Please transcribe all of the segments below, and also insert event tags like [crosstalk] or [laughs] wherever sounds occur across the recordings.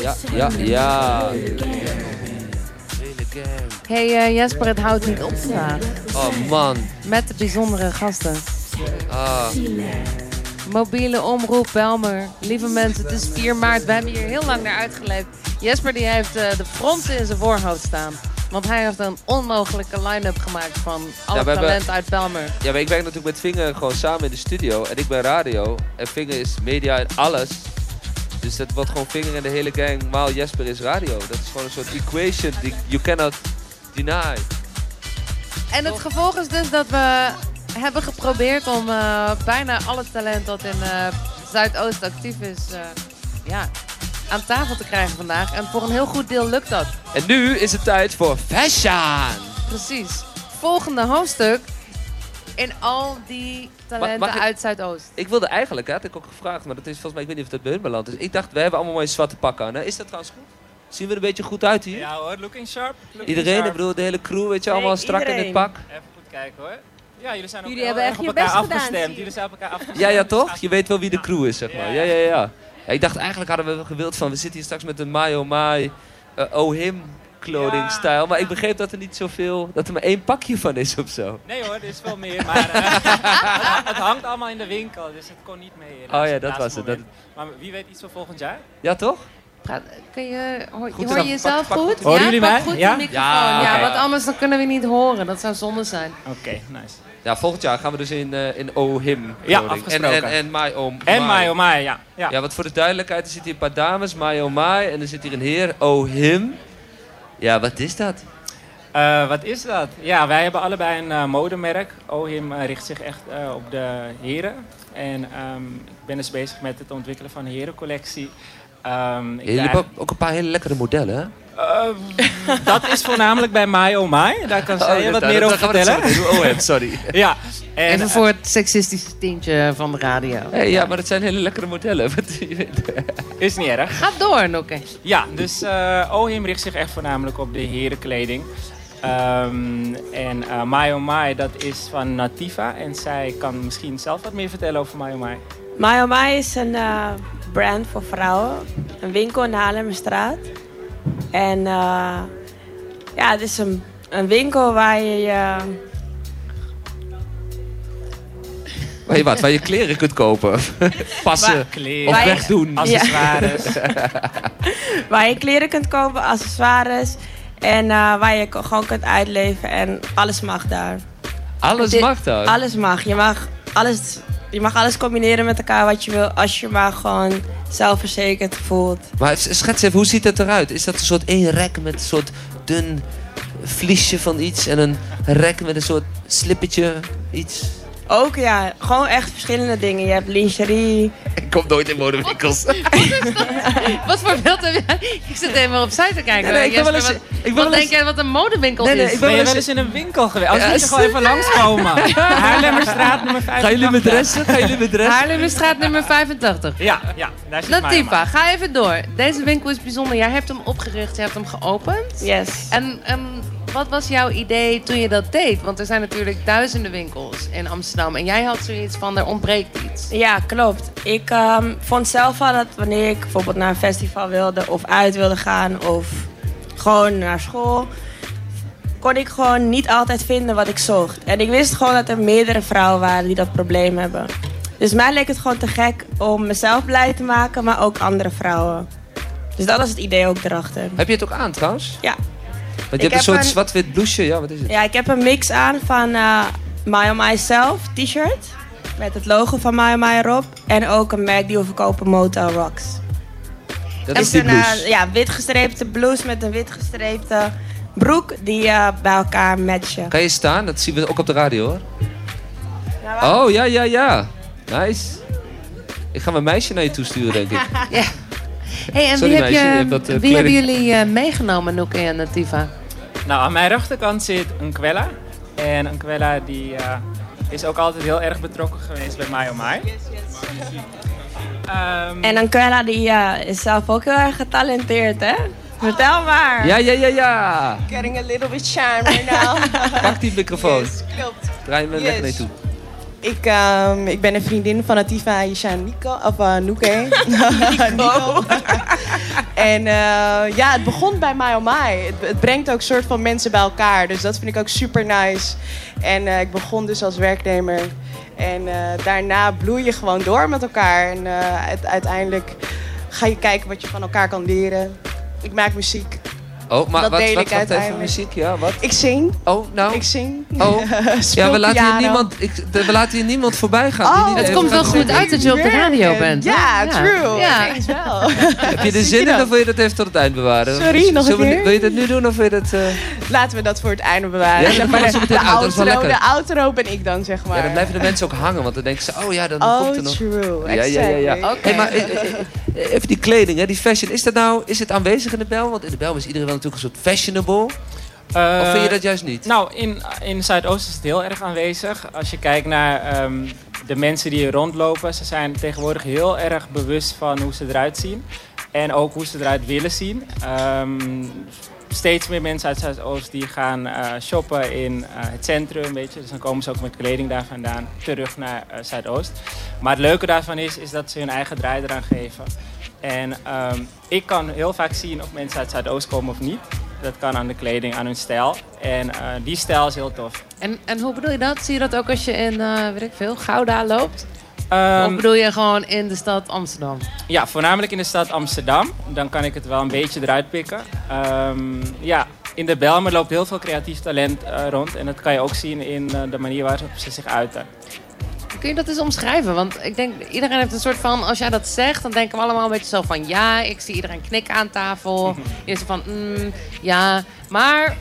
Ja, ja, ja. Hey eh, Jesper, het houdt niet op vandaag. Oh man. Met de bijzondere gasten. Ah. Mobiele omroep Belmer. Lieve mensen, het is 4 maart. We hebben hier heel lang naar uitgeleefd. Jesper die heeft eh, de fronten in zijn voorhoofd staan. Want hij heeft een onmogelijke line-up gemaakt van alle Ja, hebben- talenten uit Belmer. Ja, maar ik werk natuurlijk met Vinger gewoon samen in de studio. En ik ben radio. En Vinger is media en alles. Dus dat wordt gewoon Vinger en de hele gang. Maal Jesper is radio. Dat is gewoon een soort equation die you cannot deny. En het gevolg is dus dat we hebben geprobeerd om eh, bijna alle talent dat in eh, Zuidoost actief is, eh, ja, aan tafel te krijgen vandaag. En voor een heel goed deel lukt dat. En nu is het tijd voor fashion. Precies. Volgende hoofdstuk in al die talenten Mag- mag ik- uit Zuidoost. Ik wilde eigenlijk, hè, had ik ook gevraagd, maar dat is volgens mij, ik weet niet of dat bij hun beland is. Ik dacht, we hebben allemaal mooie zwarte pakken aan. Hè? Is dat trouwens goed? Zien we er een beetje goed uit hier? Ja hoor, looking sharp. Looking Iedereen, sharp. ik bedoel, de hele crew, weet je, allemaal strak in het pak. Even goed kijken hoor. Ja, jullie zijn ook Jullie heel hebben echt op je elkaar gedaan, afgestemd. Jullie zijn op elkaar afgestemd. Ja, ja, toch? Je weet wel wie de crew is, zeg maar. Ja, ja, ja. ja. Ja, ik dacht, eigenlijk hadden we gewild van, we zitten hier straks met een My Oh My, eh, Him kledingstijl. Maar ik begreep dat er niet zoveel, dat er maar één pakje van is of zo. Nee hoor, er is veel meer. Maar eh, [laughs] het hangt allemaal in de winkel, dus het kon niet mee. Oh ja, op dat was het. Dat. Maar wie weet iets voor volgend jaar? ja, toch? Praat, kun je, hoor, Goed, hoor dan je jezelf pak- pak goed? Horen ja, jullie mij? goed Ja? de microfoon. Ja, Ja, want anders dan kunnen we niet horen. Dat zou zonde zijn. Oké, nice. Ja, volgend jaar gaan we dus in, eh, in Oh Him Ja. En, en, en My Oh En My Oh My, ja. ja. Ja, want voor de duidelijkheid, er zitten hier een paar dames, My Oh My. En er zit hier een heer, Oh Him. Ja, wat is dat? Eh, wat is dat? Ja, wij hebben allebei een eh, modemerk. Ohim eh, richt zich echt op de heren. En ehm, ik ben dus bezig met het ontwikkelen van een herencollectie. Ehm, ik Jullie draag- hebben ook een paar hele lekkere modellen, hè? Eh, [laughs] dat is voornamelijk bij My Oh My. Daar kan zij je wat meer over het vertellen. Oh, sorry. [laughs] Ja, en, Even voor het seksistische tintje van de radio. Hey, ja, maar dat zijn hele lekkere modellen. [laughs] Je is niet erg. Ga door, Nokke. Ja, dus eh Ohim richt zich echt voornamelijk op de herenkleding. Ehm, en eh My Oh My, dat is van Nativa. En zij kan misschien zelf wat meer vertellen over My Oh My. My Oh My is een eh, brand voor vrouwen. Een winkel in de Haarlemmerstraat. En eh, ja, het is een, een winkel waar je je... Waar je wat, waar je kleren kunt kopen. [laughs] Passen. Waar- Kleren, Of wegdoen. [laughs] accessoires. [laughs] waar je kleren kunt kopen, accessoires. En eh, waar je gewoon kunt uitleven. En alles mag daar. Alles Dit- mag dan. Alles mag. Je mag alles, je mag alles combineren met elkaar wat je wil. Als je maar gewoon zelfverzekerd voelt. Maar schets even, hoe ziet het eruit? Is dat een soort één rek met een soort dun vliesje van iets en een rek met een soort slippertje iets? Ook ja, gewoon echt verschillende dingen. Je hebt lingerie. Ik kom nooit in modewinkels. Wat [laughs] voor beeld heb jij? Ik zit even opzij te kijken. Nee, nee, ik ben eens- wat, ik ben wat wel denk jij wat een modewinkel Nee, nee, is? ik Ben je wel wel eens- in een winkel geweest? Als Ja, je gewoon even [laughs] langskomen. Haarlemmerstraat nummer 5. Gaan jullie met dressen? Gaan jullie met dressen? Haarlemmerstraat nummer 85. Ja, ja, daar zit Latifa, ga even door. Deze winkel is bijzonder. Jij hebt hem opgericht, je hebt hem geopend. Yes. En, en wat was jouw idee toen je dat deed? Want er zijn natuurlijk duizenden winkels in Amsterdam. En jij had zoiets van, er ontbreekt iets. Ja, klopt. Ik ehm, vond zelf al dat wanneer ik bijvoorbeeld naar een festival wilde of uit wilde gaan of gewoon naar school, kon ik gewoon niet altijd vinden wat ik zocht. En ik wist gewoon dat er meerdere vrouwen waren die dat probleem hebben. Dus mij leek het gewoon te gek om mezelf blij te maken, maar ook andere vrouwen. Dus dat was het idee ook erachter. Heb je het ook aan trouwens? Ja. Want Ik je hebt een soort een- zwart-wit blouseje. Ja, wat is het? Ja, ik heb een mix aan van eh My On Myself t-shirt. Met het logo van My On My erop. En ook een merk die we verkopen, Motel Rocks. Dat is die een eh, blouse. ja, wit gestreepte blouse met een wit gestreepte broek die eh, bij elkaar matchen. Kan je staan? Dat zien we ook op de radio hoor. Nou. Oh, ja, ja, ja. Nice. Ik ga mijn meisje naar je toe sturen, denk ik. [laughs] Hey, en Sorry, wie, heb meisje, je je, hebt wat, wie hebben jullie eh, meegenomen, Noeke en Nativa? Nou, aan mijn rechterkant zit een Quella. En een Quella die eh, is ook altijd heel erg betrokken geweest bij My Oh My. Ehm, En Anquella die eh, is zelf ook heel erg getalenteerd, hè? Vertel maar. Ja, ja, ja, ja. Getting a little bit shy right now. [laughs] Pak die microfoon. Yes, klopt. Draai lekker Yes. naar je toe. Ik, ehm, ik ben een vriendin van Atifa Isha Nico, of uh. [laughs] Nico. [laughs] en eh, ja, het begon bij My Oh My. Het, het brengt ook soort van mensen bij elkaar. Dus dat vind ik ook super nice. En eh, ik begon dus als werknemer. En daarna bloei je gewoon door met elkaar. En uit- uiteindelijk ga je kijken wat je van elkaar kan leren. Ik maak muziek. Oh, maar Dat wat, deel wat, ik wat even uiteindelijk. muziek? Ja, wat? Ik zing. Oh, nou. Ik zing. Oh. [laughs] Ja, we laten, hier niemand, ik, de- we laten hier niemand voorbij gaan. die Oh, niet Het komt wel gaat goed zingen. uit dat je op de radio bent. Ja, true. Ja. Thanks wel. [laughs] Heb je er zin in dan? of wil je dat even tot het eind bewaren? Sorry, nog een keer? Wil je dat nu doen of wil je dat... eh, Laten we dat voor het einde bewaren. Ja, maar gaan we de, zo meteen de uit, dat is wel outro, lekker. de outro ben ik dan, zeg maar. Ja, dan blijven de mensen ook hangen, want dan denken ze, oh ja, dan Oh, komt er nog... true. Ja, ja, ja. Oké. Hey, maar eh, eh, even die kleding, hè, die fashion. Is dat nou is het aanwezig in de Bel? Want in de Bel is iedereen wel natuurlijk een soort fashionable. of vind je dat juist niet? Nou, in, in Zuidoost is het heel erg aanwezig. Als je kijkt naar ehm, de mensen die hier rondlopen, ze zijn tegenwoordig heel erg bewust van hoe ze eruit zien. En ook hoe ze eruit willen zien. Ehm, steeds meer mensen uit Zuidoost die gaan eh, shoppen in eh, het centrum, weet je. Dus dan komen ze ook met kleding daar vandaan terug naar eh, Zuidoost. Maar het leuke daarvan is, is dat ze hun eigen draai eraan geven. En ehm, ik kan heel vaak zien of mensen uit Zuidoost komen of niet. Dat kan aan de kleding, aan hun stijl. En die stijl is heel tof. En, en hoe bedoel je dat? Zie je dat ook als je in, weet ik veel, Gouda loopt? Ehm, of bedoel je gewoon in de stad Amsterdam? ja, voornamelijk in de stad Amsterdam. Dan kan ik het wel een beetje eruit pikken. Ehm, ja, in de Belmer loopt heel veel creatief talent eh, rond. En dat kan je ook zien in eh, de manier waarop ze zich uiten. Kun je dat eens omschrijven? Want ik denk, iedereen heeft een soort van... Als jij dat zegt, dan denken we allemaal een beetje zo van... Ja, ik zie iedereen knikken aan tafel. Je is van, mm, ja. Maar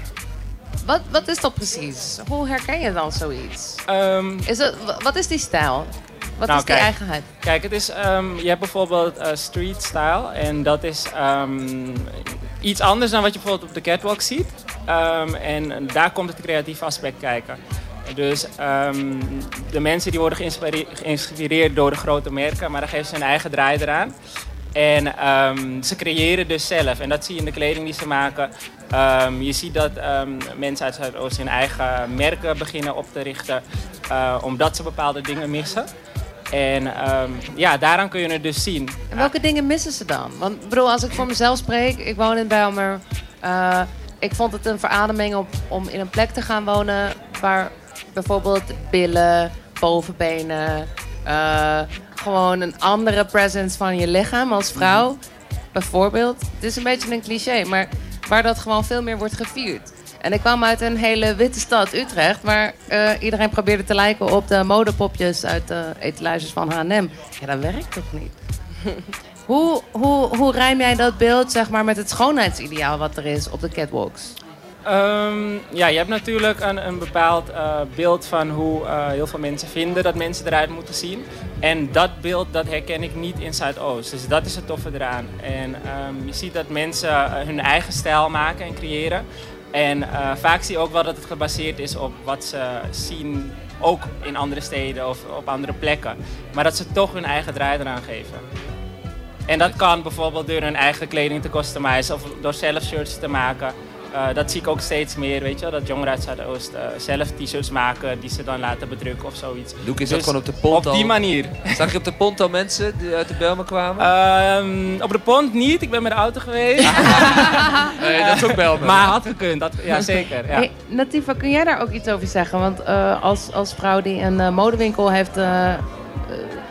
wat, wat is dat precies? Hoe herken je dan zoiets? Ehm, Is het, wa- wat is die stijl? Wat Nou, is die kijk. eigenheid? Kijk, het is, ehm, je hebt bijvoorbeeld eh, street style. En dat is ehm, iets anders dan wat je bijvoorbeeld op de catwalk ziet. Ehm, en daar komt het creatieve aspect kijken. Dus de mensen die worden geïnspire- geïnspireerd door de grote merken, maar dan geven ze hun eigen draai eraan. En ze creëren dus zelf. En dat zie je in de kleding die ze maken. Je ziet dat mensen uit Zuidoost hun eigen merken beginnen op te richten. eh, omdat ze bepaalde dingen missen. En ehm, ja, daaraan kun je het dus zien. En welke dingen missen ze dan? Want ik bedoel, als ik voor mezelf spreek, ik woon in Bijlmer. eh, ik vond het een verademing om, om in een plek te gaan wonen waar bijvoorbeeld billen, bovenbenen, eh, gewoon een andere presence van je lichaam als vrouw, bijvoorbeeld. Het is een beetje een cliché, maar waar dat gewoon veel meer wordt gevierd. En ik kwam uit een hele witte stad, Utrecht, waar eh, iedereen probeerde te lijken op de modepopjes uit de etalages van H&M. Ja, dat werkt toch niet? [laughs] Hoe, hoe, hoe rijm jij dat beeld zeg maar, met het schoonheidsideaal wat er is op de catwalks? Ehm, ja, je hebt natuurlijk een, een bepaald eh, beeld van hoe eh, heel veel mensen vinden dat mensen eruit moeten zien. En dat beeld dat herken ik niet in Zuidoost. Dus dat is het toffe eraan. En ehm, je ziet dat mensen hun eigen stijl maken en creëren. En eh, vaak zie je ook wel dat het gebaseerd is op wat ze zien, ook in andere steden of op andere plekken. Maar dat ze toch hun eigen draai eraan geven. En dat kan bijvoorbeeld door hun eigen kleding te customizen of door zelf shirts te maken. Eh, dat zie ik ook steeds meer, weet je wel. Dat jongeren uit Zuidoost eh, zelf t-shirts maken die ze dan laten bedrukken of zoiets. Doe ik eens Dus ook gewoon op de pont Op die al. manier. [laughs] Zag je op de pont al mensen die uit de Belmen kwamen? Ehm, op de pont niet, ik ben met de auto geweest. [laughs] [laughs] nee, dat is ook Belmen. maar had gekund, dat, ja zeker. Ja. Hey, Natifa, kun jij daar ook iets over zeggen? Want eh, als, als vrouw die een modewinkel heeft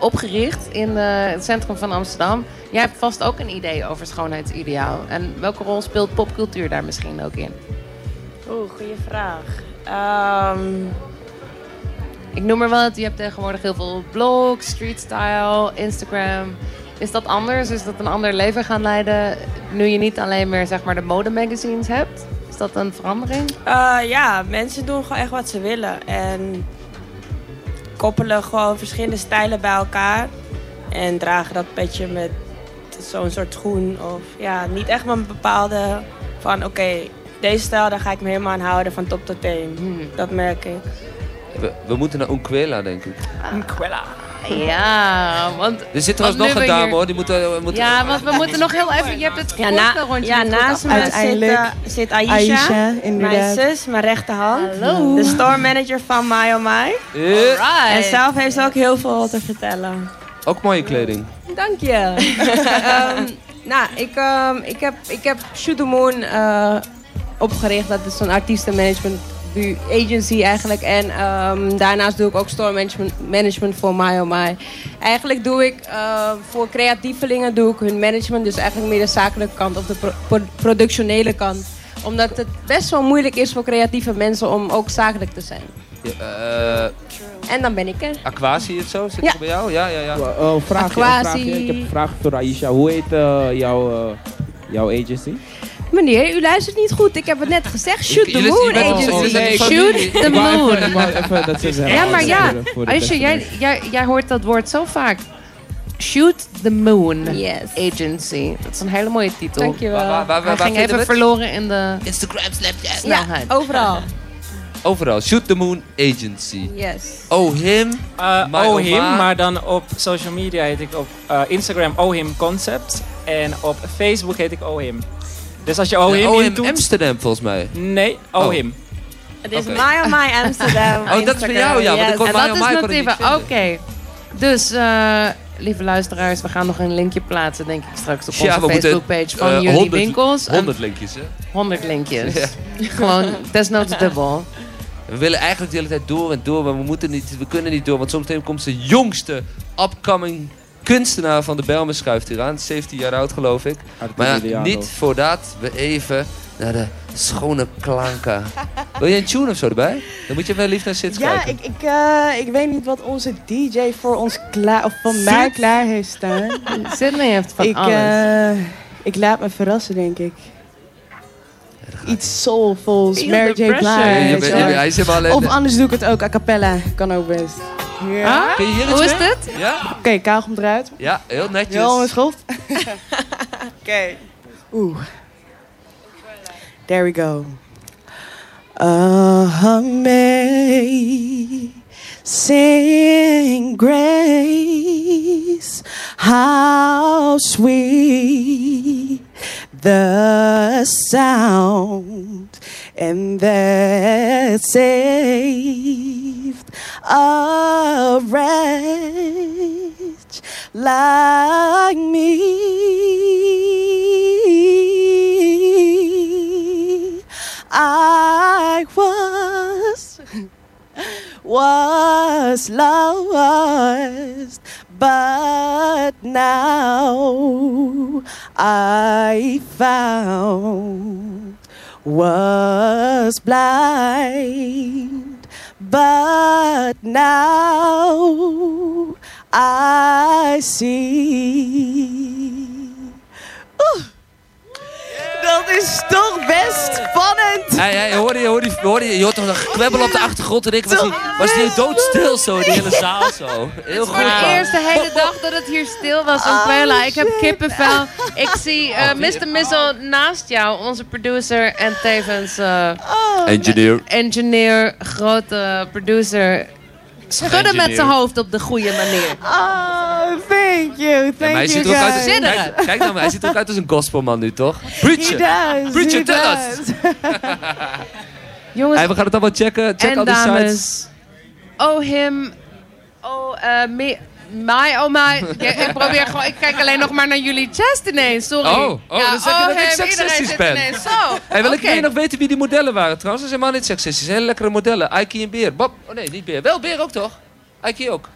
opgericht in eh, het centrum van Amsterdam... jij hebt vast ook een idee over schoonheidsideaal. En welke rol speelt popcultuur daar misschien ook in? Oeh, goede vraag. Ehm, Ik noem wel het, je hebt tegenwoordig heel veel blogs, street style, Instagram. Is dat anders? Is dat een ander leven gaan leiden nu je niet alleen meer zeg maar, de modemagazines hebt? Is dat een verandering? eh, ja, mensen doen gewoon echt wat ze willen. En koppelen gewoon verschillende stijlen bij elkaar. En dragen dat petje met zo'n soort schoen. Of ja, niet echt maar een bepaalde van oké, deze stijl daar ga ik me helemaal aan houden van top tot teen. Hmm. Dat merk ik. We, we moeten naar Unquela, denk ik. Een kwella. Ja, want... Er zit trouwens nog een dame hier- hoor. Die moet, eh, moet, Ja, want we moeten nog heel even... Je hebt het Ja, na, rondje ja naast me zit, eh, Aisha, Aisha, mijn zus, mijn rechterhand. Hallo. De store manager van My Oh My. Eh, Alright. En zelf heeft ze ook heel veel te vertellen. ook mooie kleding. Dank je. [laughs] Ehm, Nou, ik, ehm, ik, heb, ik heb Shoot the Moon eh, opgericht. Dat is een artiestenmanagement bu- agency eigenlijk. En ehm, daarnaast doe ik ook store management, management voor My Oh My. Eigenlijk doe ik eh, voor creatievelingen doe ik hun management. Dus eigenlijk meer de zakelijke kant of de pro- pro- productionele kant. Omdat het best wel moeilijk is voor creatieve mensen om ook zakelijk te zijn. Ja, eh, En dan ben ik er. Aquasi of zo? Zit Ja. bij jou? Ja, ja, ja. Uh, een vraagje, een Aquasi. vraagje. Ik heb een vraag voor Aisha. Hoe heet eh, jouw, eh, jouw agency? Meneer, u luistert niet goed. Ik heb het net gezegd. Shoot the Moon Agency. Shoot the moon. Ja, maar ja, Aisha, jij, jij, jij hoort dat woord zo vaak. Shoot the Moon Yes. Agency. Dat is een hele mooie titel. Dankjewel. Waar, waar, waar, ging even verloren in de Instagram, Snapchat. Ja, overal. Overal. Shoot the Moon Agency. Yes. Oh, him. Uh, My oh him, Ma. maar dan op social media heet ik op uh, Instagram Oh him Concepts. En op Facebook heet ik Oh him. Dus als je Oh him oh, in. Amsterdam volgens mij. Nee, Oh, Oh. him. Het is Oké. My My [laughs] Amsterdam. Oh, dat is voor jou, ja, want ik En My dat is niet Oké. Dus, eh, lieve luisteraars, we gaan nog een linkje plaatsen, denk ik, straks op onze moeten, Facebookpage van eh, jullie 100 winkels. En 100 linkjes, hè? 100 linkjes. Ja. [laughs] Gewoon desnoods dubbel. We willen eigenlijk de hele tijd door en door, maar we, moeten niet, we kunnen niet door. Want zometeen komt de jongste upcoming kunstenaar van de Belmen schuift hier aan. 17 jaar oud, geloof ik. Maar ja, niet voordat we even naar de schone klanken. Wil je een tune of zo erbij? Dan moet je wel lief naar Sits Ja, kijken. ik, ik, eh, ik weet niet wat onze DJ voor ons klaar, of van mij klaar heeft staan. [laughs] Sydney heeft van ik, alles. eh, ik laat me verrassen, denk ik. Iets soulfuls, Mary J. Blige. Je Ja, bent- je bent-. Of anders doe ik het ook a cappella. Kan ook best. Ja. Kun je hier iets hoe is mee? dit? Ja? Oké, Kaal komt eruit. Ja, heel netjes. Heel mijn schoft. [laughs] Oké. Oeh. There we go. Amazing grace, how sweet the sound, and that saved a wretch like me. I was lost, but now I found was blind, but now I see. Hey, hey, hoorde je, hoorde je, hoorde je, je hoort toch een gekwebbel op de achtergrond en ik was die, was die doodstil zo, die hele zaal zo. Heel goed. Voor de eerste hele dag dat het hier stil was, Anquella. ik heb kippenvel. Ik zie eh, Oh, wie- Mr. Missel naast jou, onze producer en tevens eh, Engineer. engineer, grote producer. Schudden met zijn hoofd op de goede manier. Oh, thank you. Thank hij you ziet uit. Zinneren. kijk, kijk nou, maar hij ziet er ook uit als een gospelman nu, toch? He Preacher! does. Preacher, he tell us. [laughs] Jongens Hey, we gaan het allemaal checken. Check al die sites. Oh, him. Oh, eh, me. My, oh my. Ja, ik probeer gewoon, ik kijk alleen nog maar naar jullie chest ineens, sorry. Oh, oh, dan zeg je dat ik seksistisch ben. ineens Zo, [laughs] Hey, wil ik alleen nog weten wie die modellen waren trouwens? Dat zijn helemaal niet seksistisch. Hele lekkere modellen. Aiki en Beer. Bob. Oh nee, niet Beer. Wel Beer ook toch? Aiki ook.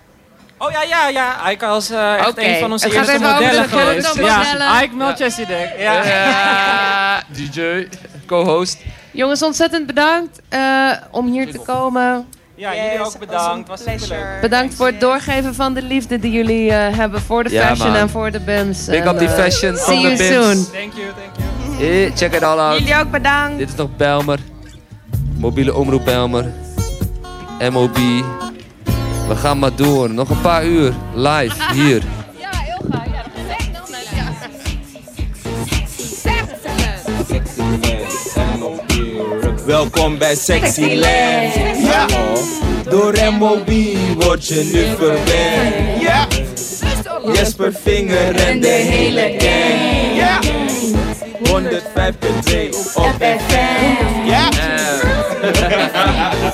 Oh ja, ja, ja. Ike was eh, echt een van onze het eerste modellen geweest. Ja, Ike Melchizedek. Ja. Ja, [laughs] DJ, co-host. Jongens, ontzettend bedankt eh, om hier te komen. Ja, jullie Yes, ook bedankt. Was. Bedankt voor het doorgeven van de liefde die jullie eh, hebben voor de Ja, fashion man. en voor de BIMS. Big En, up die eh, fashion See from you the Bims. soon. Thank you, thank you. Hey, check it all out. Jullie ook bedankt. Dit is nog Belmer. Mobiele omroep Belmer. MOB. We gaan maar door. Nog een paar uur. Live hier. Ja, heel gaaf. Ja, dat is echt Welkom bij Sexyland. Ja. Door MOB word je nu verwend. Ja. Jesper Vinger en de hele gang. Ja. 105.2 op FM. Ja. [laughs]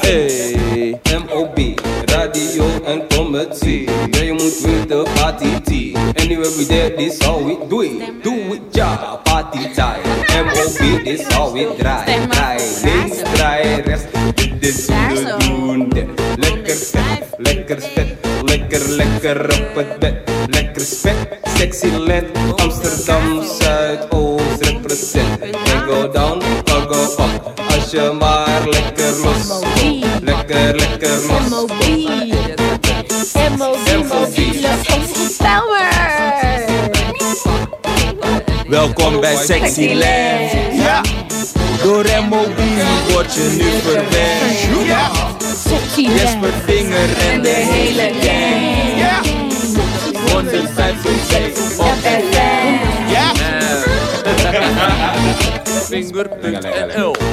Hey. MOB, radio en kom comedy. Ja, je moet weten, party tea. Anyway, we did this how we do it. Do it, ja, party time. M.O.B. this how we draai. Draai links, draai rechts. Dit is hoe we doen. Lekker vet, lekker vet. Lekker, lekker op het bed. Lekker spek, sexy land. Amsterdam, Zuidoost, je maar lekker los. Lekker, lekker los. MOB. MOB, omroeppower. Welkom bij Sexyland. Ja. Door MOB word je nu verwend. Ja. Jesper Vinger en de hele gang. Ja. 105.2 op FM. Ja. Finger.nl